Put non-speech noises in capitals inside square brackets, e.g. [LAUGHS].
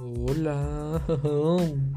Hola. [LAUGHS]